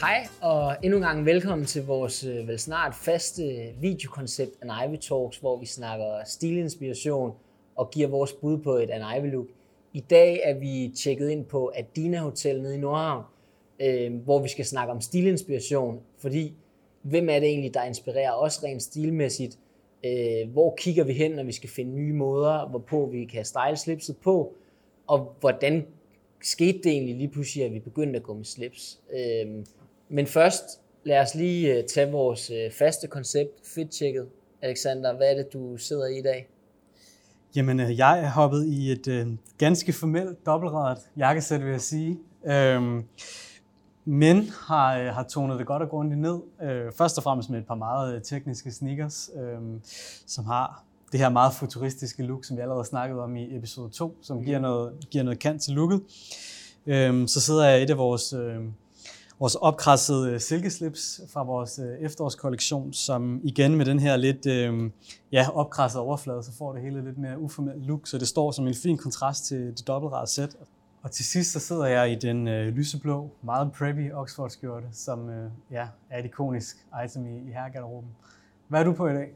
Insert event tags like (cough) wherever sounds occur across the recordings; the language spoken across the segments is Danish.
Hej og endnu en gang velkommen til vores øh, vel snart faste videokoncept An Ivy Talks, hvor vi snakker stilinspiration og giver vores bud på et An Ivy look. I dag er vi tjekket ind på Adina Hotel nede i Nordhavn, øh, hvor vi skal snakke om stilinspiration, fordi hvem er det egentlig, der inspirerer os rent stilmæssigt? Øh, hvor kigger vi hen, når vi skal finde nye måder, hvorpå vi kan style slipset på, og hvordan skete det egentlig lige pludselig, at vi begyndte at gå med slips. Øh, men først, lad os lige øh, tage vores øh, faste koncept, fit-checket. Alexander, hvad er det, du sidder i i dag? Jamen, øh, jeg er hoppet i et øh, ganske formelt dobbeltradet jakkesæt, vil jeg sige. Øhm, men har, øh, har tonet det godt og grundigt ned. Øh, først og fremmest med et par meget øh, tekniske sneakers, øh, som har det her meget futuristiske look, som vi allerede snakkede om i episode 2, som giver noget, giver noget kant til looket. Øhm, så sidder jeg i et af vores, øh, vores opkrassede øh, silkeslips fra vores øh, efterårskollektion, som igen med den her lidt øh, ja, opkrassede overflade, så får det hele lidt mere uformelt look, så det står som en fin kontrast til det dobbeltrede sæt. Og til sidst så sidder jeg i den øh, lyseblå, meget preppy Oxford skjorte, som øh, ja, er et ikonisk item i, i herregarderoben. Hvad er du på i dag?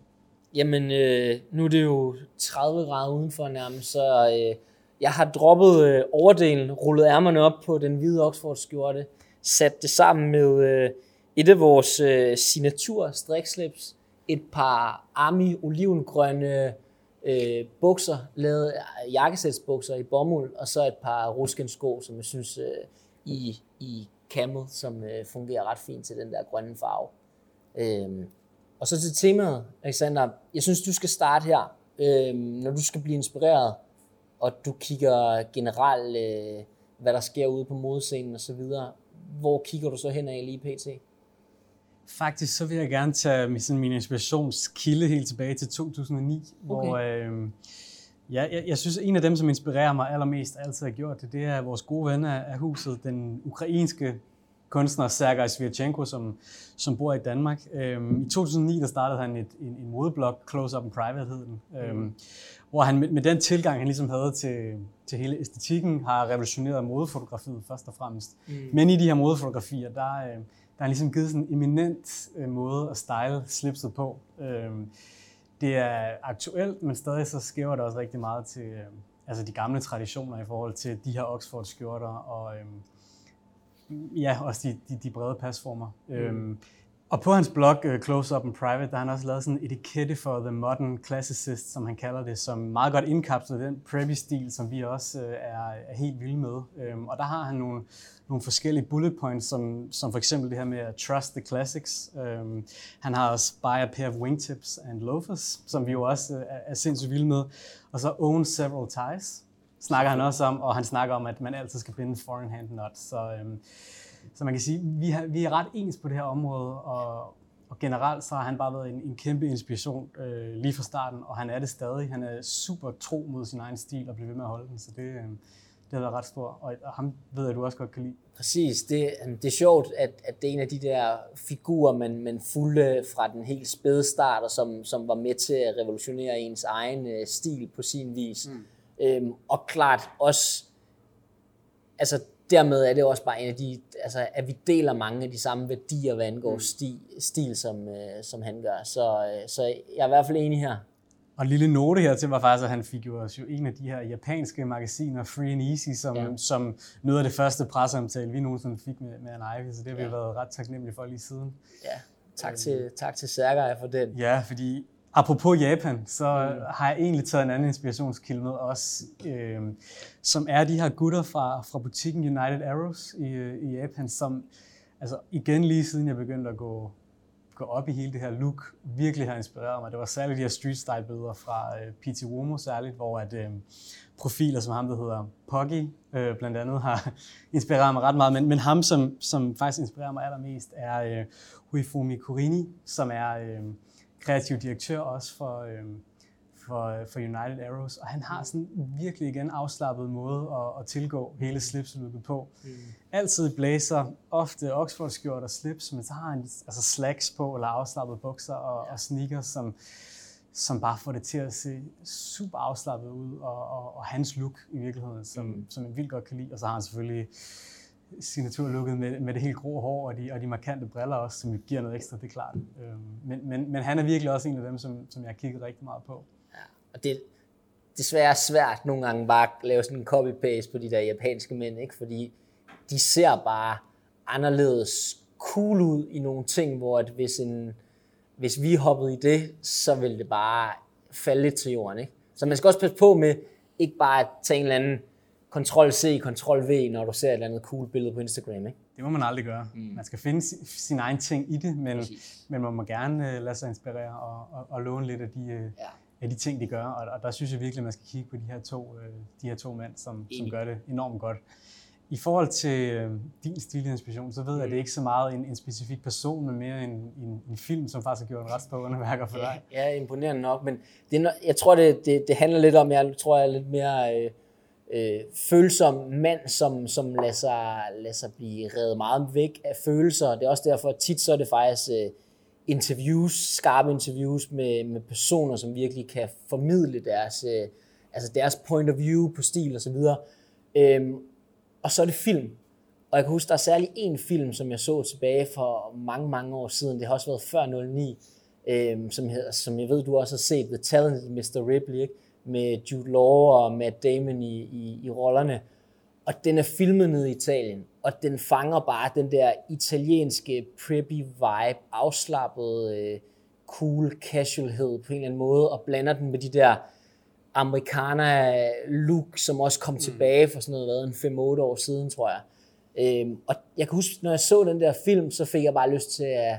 Jamen, øh, nu er det jo 30 grader udenfor nærmest, så øh, jeg har droppet øh, overdelen, rullet ærmerne op på den hvide Oxford skjorte, sat det sammen med øh, et af vores øh, signatur strikslips, et par Army olivengrønne øh, bukser, lavet jakkesætsbukser i bomuld, og så et par ruskensko, som jeg synes øh, i, i camel, som øh, fungerer ret fint til den der grønne farve. Øh, og så til temaet, Alexander. Jeg synes, du skal starte her, øh, når du skal blive inspireret, og du kigger generelt, øh, hvad der sker ude på modescenen og så videre. Hvor kigger du så hen af lige pt? Faktisk så vil jeg gerne tage min, sådan min inspirationskilde helt tilbage til 2009, okay. hvor øh, ja, jeg, jeg synes, en af dem, som inspirerer mig allermest, altid har gjort det, det er vores gode ven af huset, den ukrainske kunstner Sergej Svirchenko, som, som bor i Danmark. Øhm, I 2009 der startede han et, en, en modeblog, Close Up and Private hed den, øhm, mm. hvor han med, med den tilgang, han ligesom havde til, til hele æstetikken, har revolutioneret modefotografiet først og fremmest. Mm. Men i de her modefotografier, der, øh, der er han ligesom givet sådan en eminent øh, måde at style slipset på. Øhm, det er aktuelt, men stadig så skæver det også rigtig meget til øh, altså de gamle traditioner i forhold til de her Oxford-skjorter og øhm, ja, også de, de, de brede pasformer. Mm. Øhm, og på hans blog, uh, Close Up and Private, der har han også lavet sådan en etikette for The Modern Classicist, som han kalder det, som meget godt indkapsler den preppy-stil, som vi også uh, er, er helt vilde med. Um, og der har han nogle, nogle forskellige bullet points, som, som for eksempel det her med at trust the classics. Um, han har også buy a pair of wingtips and loafers, som vi jo også uh, er, er sindssygt vilde med. Og så own several ties, snakker han også om, og han snakker om, at man altid skal binde foreign hand knot. Så, øhm, så man kan sige, vi, har, vi er ret ens på det her område, og, og generelt så har han bare været en, en kæmpe inspiration øh, lige fra starten, og han er det stadig. Han er super tro mod sin egen stil og bliver ved med at holde den, så det, øh, det har været ret stort, og, og ham ved jeg, du også godt kan lide. Præcis, det, det er sjovt, at, at det er en af de der figurer, man, man fulgte fra den helt spæde start, og som, som var med til at revolutionere ens egen øh, stil på sin vis. Mm. Øhm, og klart også, altså dermed er det også bare en af de, altså at vi deler mange af de samme værdier, hvad angår mm. stil, stil som, øh, som han gør. Så, øh, så jeg er i hvert fald enig her. Og en lille note her til var faktisk, at han fik jo også en af de her japanske magasiner, Free and Easy, som, ja. som noget af det første presseomtale, vi nogensinde fik med, med Ivy, så det har vi ja. været ret taknemmelige for lige siden. Ja, tak til, tak til Sergej for den. Ja, fordi Apropos Japan, så mm. har jeg egentlig taget en anden inspirationskilde med også, øh, som er de her gutter fra, fra butikken United Arrows i, i Japan, som altså igen lige siden jeg begyndte at gå, gå op i hele det her look, virkelig har inspireret mig. Det var særligt de her street style billeder fra øh, P.T. Womo særligt, hvor at, øh, profiler som ham, der hedder Poggy, øh, blandt andet har (laughs) inspireret mig ret meget. Men, men ham, som, som faktisk inspirerer mig allermest, er øh, Huifumi Kurini, som er... Øh, kreativ direktør også for, øh, for, for United Arrows, og han har sådan virkelig igen afslappet måde at, at tilgå hele slipslooket på. Mm. Altid blazer, ofte Oxford-skjort og slips, men så har han altså slacks på, eller afslappet bukser og, ja. og sneakers, som, som bare får det til at se super afslappet ud, og, og, og hans look i virkeligheden, som, mm. som en vildt godt kan lide. Og så har han selvfølgelig signaturlooket med, med det helt grå hår og de, og de markante briller også, som giver noget ekstra, det er klart. Øhm, men, men, men han er virkelig også en af dem, som, som jeg har kigget rigtig meget på. Ja, og det, desværre er svært nogle gange bare at lave sådan en copy-paste på de der japanske mænd, ikke? fordi de ser bare anderledes cool ud i nogle ting, hvor at hvis, en, hvis vi hoppede i det, så ville det bare falde lidt til jorden. Ikke? Så man skal også passe på med ikke bare at tage en eller anden Ctrl-C, Ctrl-V, når du ser et eller andet cool billede på Instagram. Ikke? Det må man aldrig gøre. Mm. Man skal finde sin, sin egen ting i det, men, men man må gerne uh, lade sig inspirere og, og, og låne lidt af de, uh, ja. af de ting, de gør. Og, og der synes jeg virkelig, at man skal kigge på de her to, uh, de her to mænd, som, som gør det enormt godt. I forhold til øh, din stilinspiration, så ved jeg, at det er ikke så meget en, en specifik person, men mere en, en, en film, som faktisk har gjort en ret stor underværker for dig. Ja, ja imponerende nok, men det, jeg tror, det, det, det handler lidt om, jeg tror, jeg er lidt mere øh, øh, følsom mand, som, som lader, sig, lader sig blive revet meget væk af følelser. Det er også derfor, at tit så er det faktisk øh, interviews, skarpe interviews med, med personer, som virkelig kan formidle deres, øh, altså deres point of view på stil og så videre. Øhm, og så er det film. Og jeg kan huske, der er særlig en film, som jeg så tilbage for mange, mange år siden. Det har også været før 09, øhm, som, hedder, som jeg ved, du også har set, The Talented Mr. Ripley, ikke? Med Jude Law og Matt Damon i, i, i rollerne. Og den er filmet nede i Italien, og den fanger bare den der italienske preppy vibe, afslappet, øh, cool casualhed på en eller anden måde, og blander den med de der amerikaner look, som også kom mm. tilbage for sådan noget, en 5-8 år siden, tror jeg. Øhm, og jeg kan huske, når jeg så den der film, så fik jeg bare lyst til at,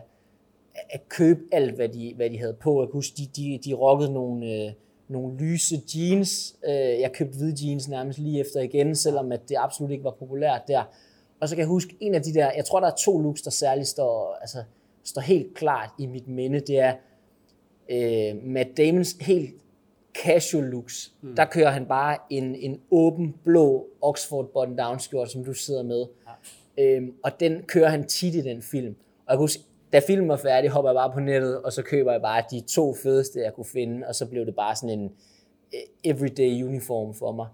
at købe alt, hvad de, hvad de havde på. Jeg kan huske, de, de, de rockede nogle, øh, nogle lyse jeans. Øh, jeg købte hvide jeans nærmest lige efter igen, selvom at det absolut ikke var populært der. Og så kan jeg huske, en af de der, jeg tror, der er to looks, der særligt står, altså, står helt klart i mit minde. Det er øh, Matt Damons helt casual looks. Mm. Der kører han bare en, en åben blå Oxford button down skjort, som du sidder med. Ja. Øhm, og den kører han tit i den film. Og jeg kan huske, da filmen var færdig, hopper jeg bare på nettet, og så køber jeg bare de to fedeste, jeg kunne finde, og så blev det bare sådan en øh, everyday uniform for mig.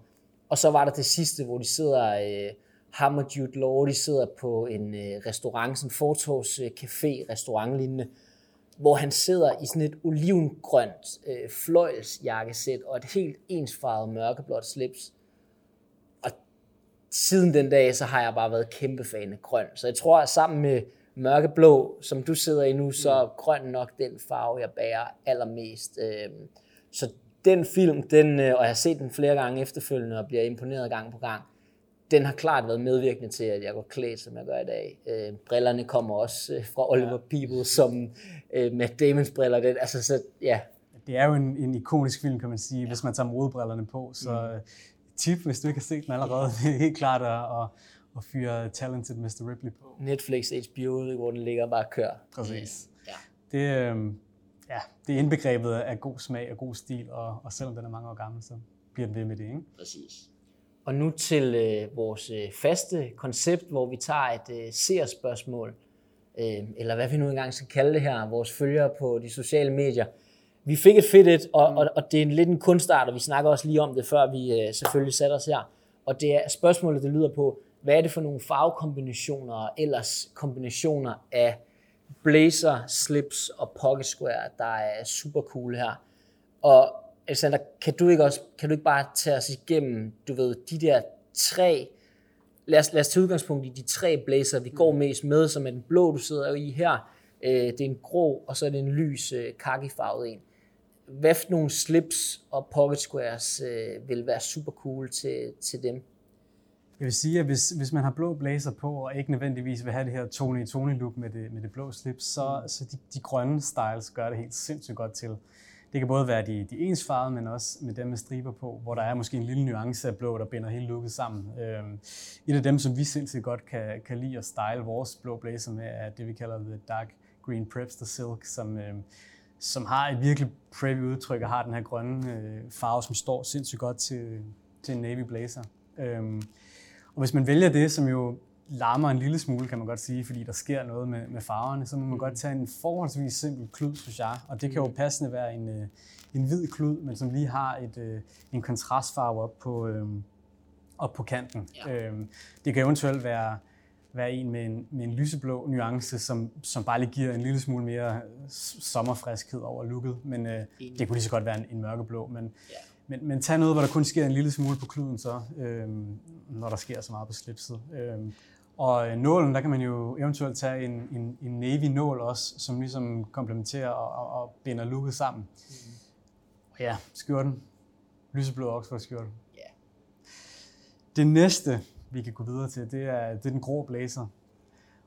Og så var der det sidste, hvor de sidder, øh, ham og Jude Law, de sidder på en øh, restaurant, sådan en fortors øh, café restaurant lignende, hvor han sidder i sådan et olivengrønt øh, fløjlsjakkesæt og et helt ensfarvet mørkeblåt slips. Og siden den dag, så har jeg bare været kæmpe fan af grøn. Så jeg tror, at sammen med mørkeblå, som du sidder i nu, så er grøn nok den farve, jeg bærer allermest. Øh, så den film, den, øh, og jeg har set den flere gange efterfølgende og bliver imponeret gang på gang, den har klart været medvirkende til, at jeg går klædt, som jeg gør i dag. Øh, brillerne kommer også øh, fra Oliver ja. People, som øh, med Damons briller. Det, altså, så, ja. det er jo en, en ikonisk film, kan man sige, ja. hvis man tager modebrillerne på. Så mm. Øh, tip, hvis du ikke har set den allerede, (laughs) det er helt klart at, at, at fyre Talented Mr. Ripley på. Netflix, HBO, hvor den ligger bare og kører. Præcis. Ja. Det, øh, ja, det er indbegrebet af god smag og god stil, og, og selvom den er mange år gammel, så bliver den ved med det, ikke? Præcis. Og nu til øh, vores øh, faste koncept, hvor vi tager et øh, seerspørgsmål, øh, eller hvad vi nu engang skal kalde det her, vores følgere på de sociale medier. Vi fik et fedt et, og, og, og det er en lidt en kunstart, og vi snakker også lige om det, før vi øh, selvfølgelig satte os her. Og det er spørgsmålet, det lyder på, hvad er det for nogle farvekombinationer, og ellers kombinationer af blazer, slips og pocket square, der er super cool her. Og Alexander, kan du ikke også, kan du ikke bare tage os igennem, du ved, de der tre, lad os, lad os tage udgangspunkt i de tre blazer, vi går mest med, som er den blå, du sidder i her, øh, det er en grå, og så er det en lys øh, en. Hvad for nogle slips og pocket squares øh, vil være super cool til, til dem? Jeg vil sige, at hvis, hvis man har blå blazer på, og ikke nødvendigvis vil have det her Tony Tony look med det, med det blå slips, så, mm. så de, de grønne styles gør det helt sindssygt godt til. Det kan både være de, de ensfarvede, men også med dem med striber på, hvor der er måske en lille nuance af blå, der binder hele looket sammen. Øhm, et af dem, som vi sindssygt godt kan, kan lide at style vores blå blazer med, er det, vi kalder The Dark Green Prepster Silk, som, øhm, som har et virkelig preppy udtryk og har den her grønne øh, farve, som står sindssygt godt til, til en navy blazer. Øhm, og hvis man vælger det, som jo larmer en lille smule, kan man godt sige, fordi der sker noget med, med farverne, så må man mm. godt tage en forholdsvis simpel klud, synes jeg. Og det kan jo mm. passende være en, øh, en hvid klud, men som lige har et, øh, en kontrastfarve op på, øh, op på kanten. Ja. Øh, det kan eventuelt være være en med en, med en lyseblå nuance, som, som bare lige giver en lille smule mere sommerfriskhed over looket. Men øh, det kunne lige så godt være en, en mørkeblå. Men, ja. Men, men tag noget, hvor der kun sker en lille smule på kluden, så, øh, når der sker så meget på slipset. Øh, og øh, nålen, der kan man jo eventuelt tage en, en, en navy nål også, som ligesom komplementerer og, og, og binder looket sammen. Mm. Og ja, skjorten. Lyseblå Oxford skjorte. Yeah. Det næste, vi kan gå videre til, det er, det er den grå blazer.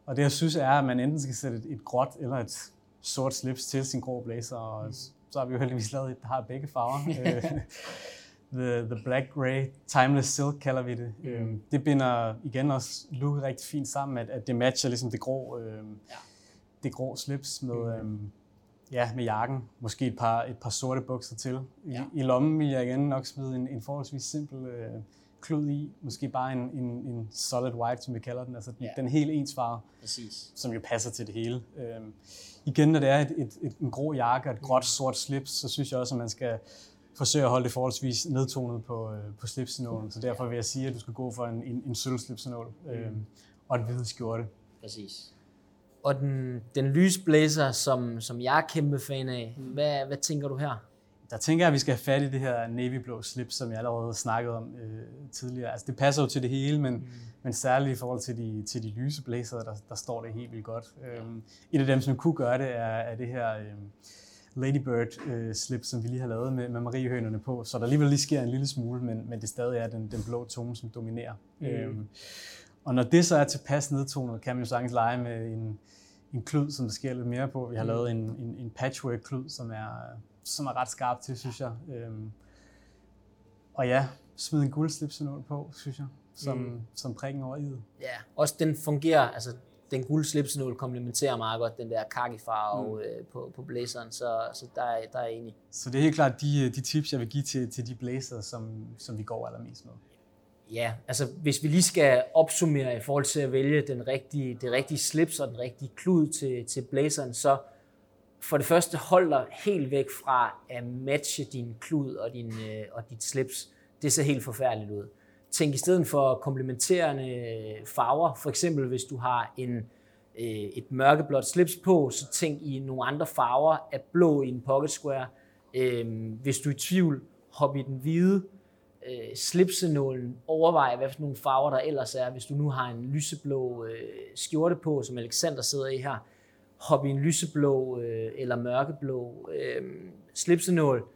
Og det jeg synes er, at man enten skal sætte et, et gråt eller et sort slips til sin grå blazer, og mm. Så har vi jo heldigvis lavet et, der har begge farver. (laughs) the, the Black Grey Timeless Silk kalder vi det. Mm. Øhm, det binder igen også look rigtig fint sammen, at, at det matcher ligesom det grå, øhm, ja. det grå slips med, mm. øhm, ja, med jakken. Måske et par, et par sorte bukser til. I, ja. I lommen vil jeg igen nok smide en, en forholdsvis simpel øh, klud i. Måske bare en, en, en solid white, som vi kalder den. Altså den, ja. den helt ens farve, Præcis. som jo passer til det hele. Øhm, igen, når det er et, et, et, en grå jakke og et gråt sort slips, så synes jeg også, at man skal forsøge at holde det forholdsvis nedtonet på, øh, på slipsenålen. Så derfor vil jeg sige, at du skal gå for en, en, en sølv slipsenål øh, mm. og en hvid skjorte. Præcis. Og den, den lyse blazer, som, som jeg er kæmpe fan af, mm. hvad, hvad tænker du her? Der tænker jeg, at vi skal have fat i det her navyblå slip, som jeg allerede snakkede om øh, tidligere. Altså, det passer jo til det hele, men, mm. men særligt i forhold til de, til de lyse blazer, der, der står det helt vildt godt. Øhm, et af dem, som kunne gøre det, er, er det her... Øh, Ladybird-slip, øh, som vi lige har lavet med, med mariehønerne på, så der alligevel lige sker en lille smule, men, men det stadig er den, den blå tone, som dominerer. Mm. Øhm, og når det så er tilpas nedtonet, kan man jo sagtens lege med en, en klud, som der sker lidt mere på. Vi har mm. lavet en, en, en patchwork-klud, som er, som er ret skarp til, synes jeg. Øhm, og ja, smid en guldslipsenål på, synes jeg, som, mm. som prikken over i. Ja, også den fungerer, altså den guld slipsenål komplementerer meget godt den der kakifarve mm. øh, på, på blazeren, så, så der, er, der er jeg enig. Så det er helt klart de, de tips, jeg vil give til, til de blazer, som, som vi går allermest med. Ja, altså hvis vi lige skal opsummere i forhold til at vælge den rigtige, det rigtige slips og den rigtige klud til, til blazeren, så for det første hold dig helt væk fra at matche din klud og, din, øh, og dit slips. Det ser helt forfærdeligt ud. Tænk i stedet for komplementerende farver, for eksempel hvis du har en, øh, et mørkeblåt slips på, så tænk i nogle andre farver af blå i en pocket square. Øh, hvis du er i tvivl, hop i den hvide øh, slipsenålen. Overvej, hvad for nogle farver der ellers er. Hvis du nu har en lyseblå øh, skjorte på, som Alexander sidder i her, hoppe i en lyseblå øh, eller mørkeblå øh, slipsenål.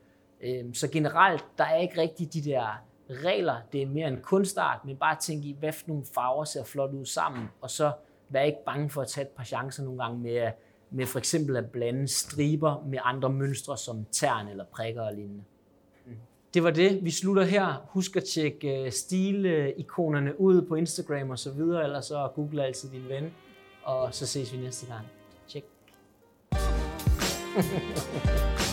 Øh, så generelt, der er ikke rigtig de der regler, det er mere en kunstart, men bare tænke i, hvad for nogle farver ser flot ud sammen, og så vær ikke bange for at tage et par chancer nogle gange med, med for eksempel at blande striber med andre mønstre som tern eller prikker og lignende. Mm. Det var det. Vi slutter her. Husk at tjekke stilikonerne ud på Instagram og så videre, eller så google altid din ven, og så ses vi næste gang. Ha (laughs) ha.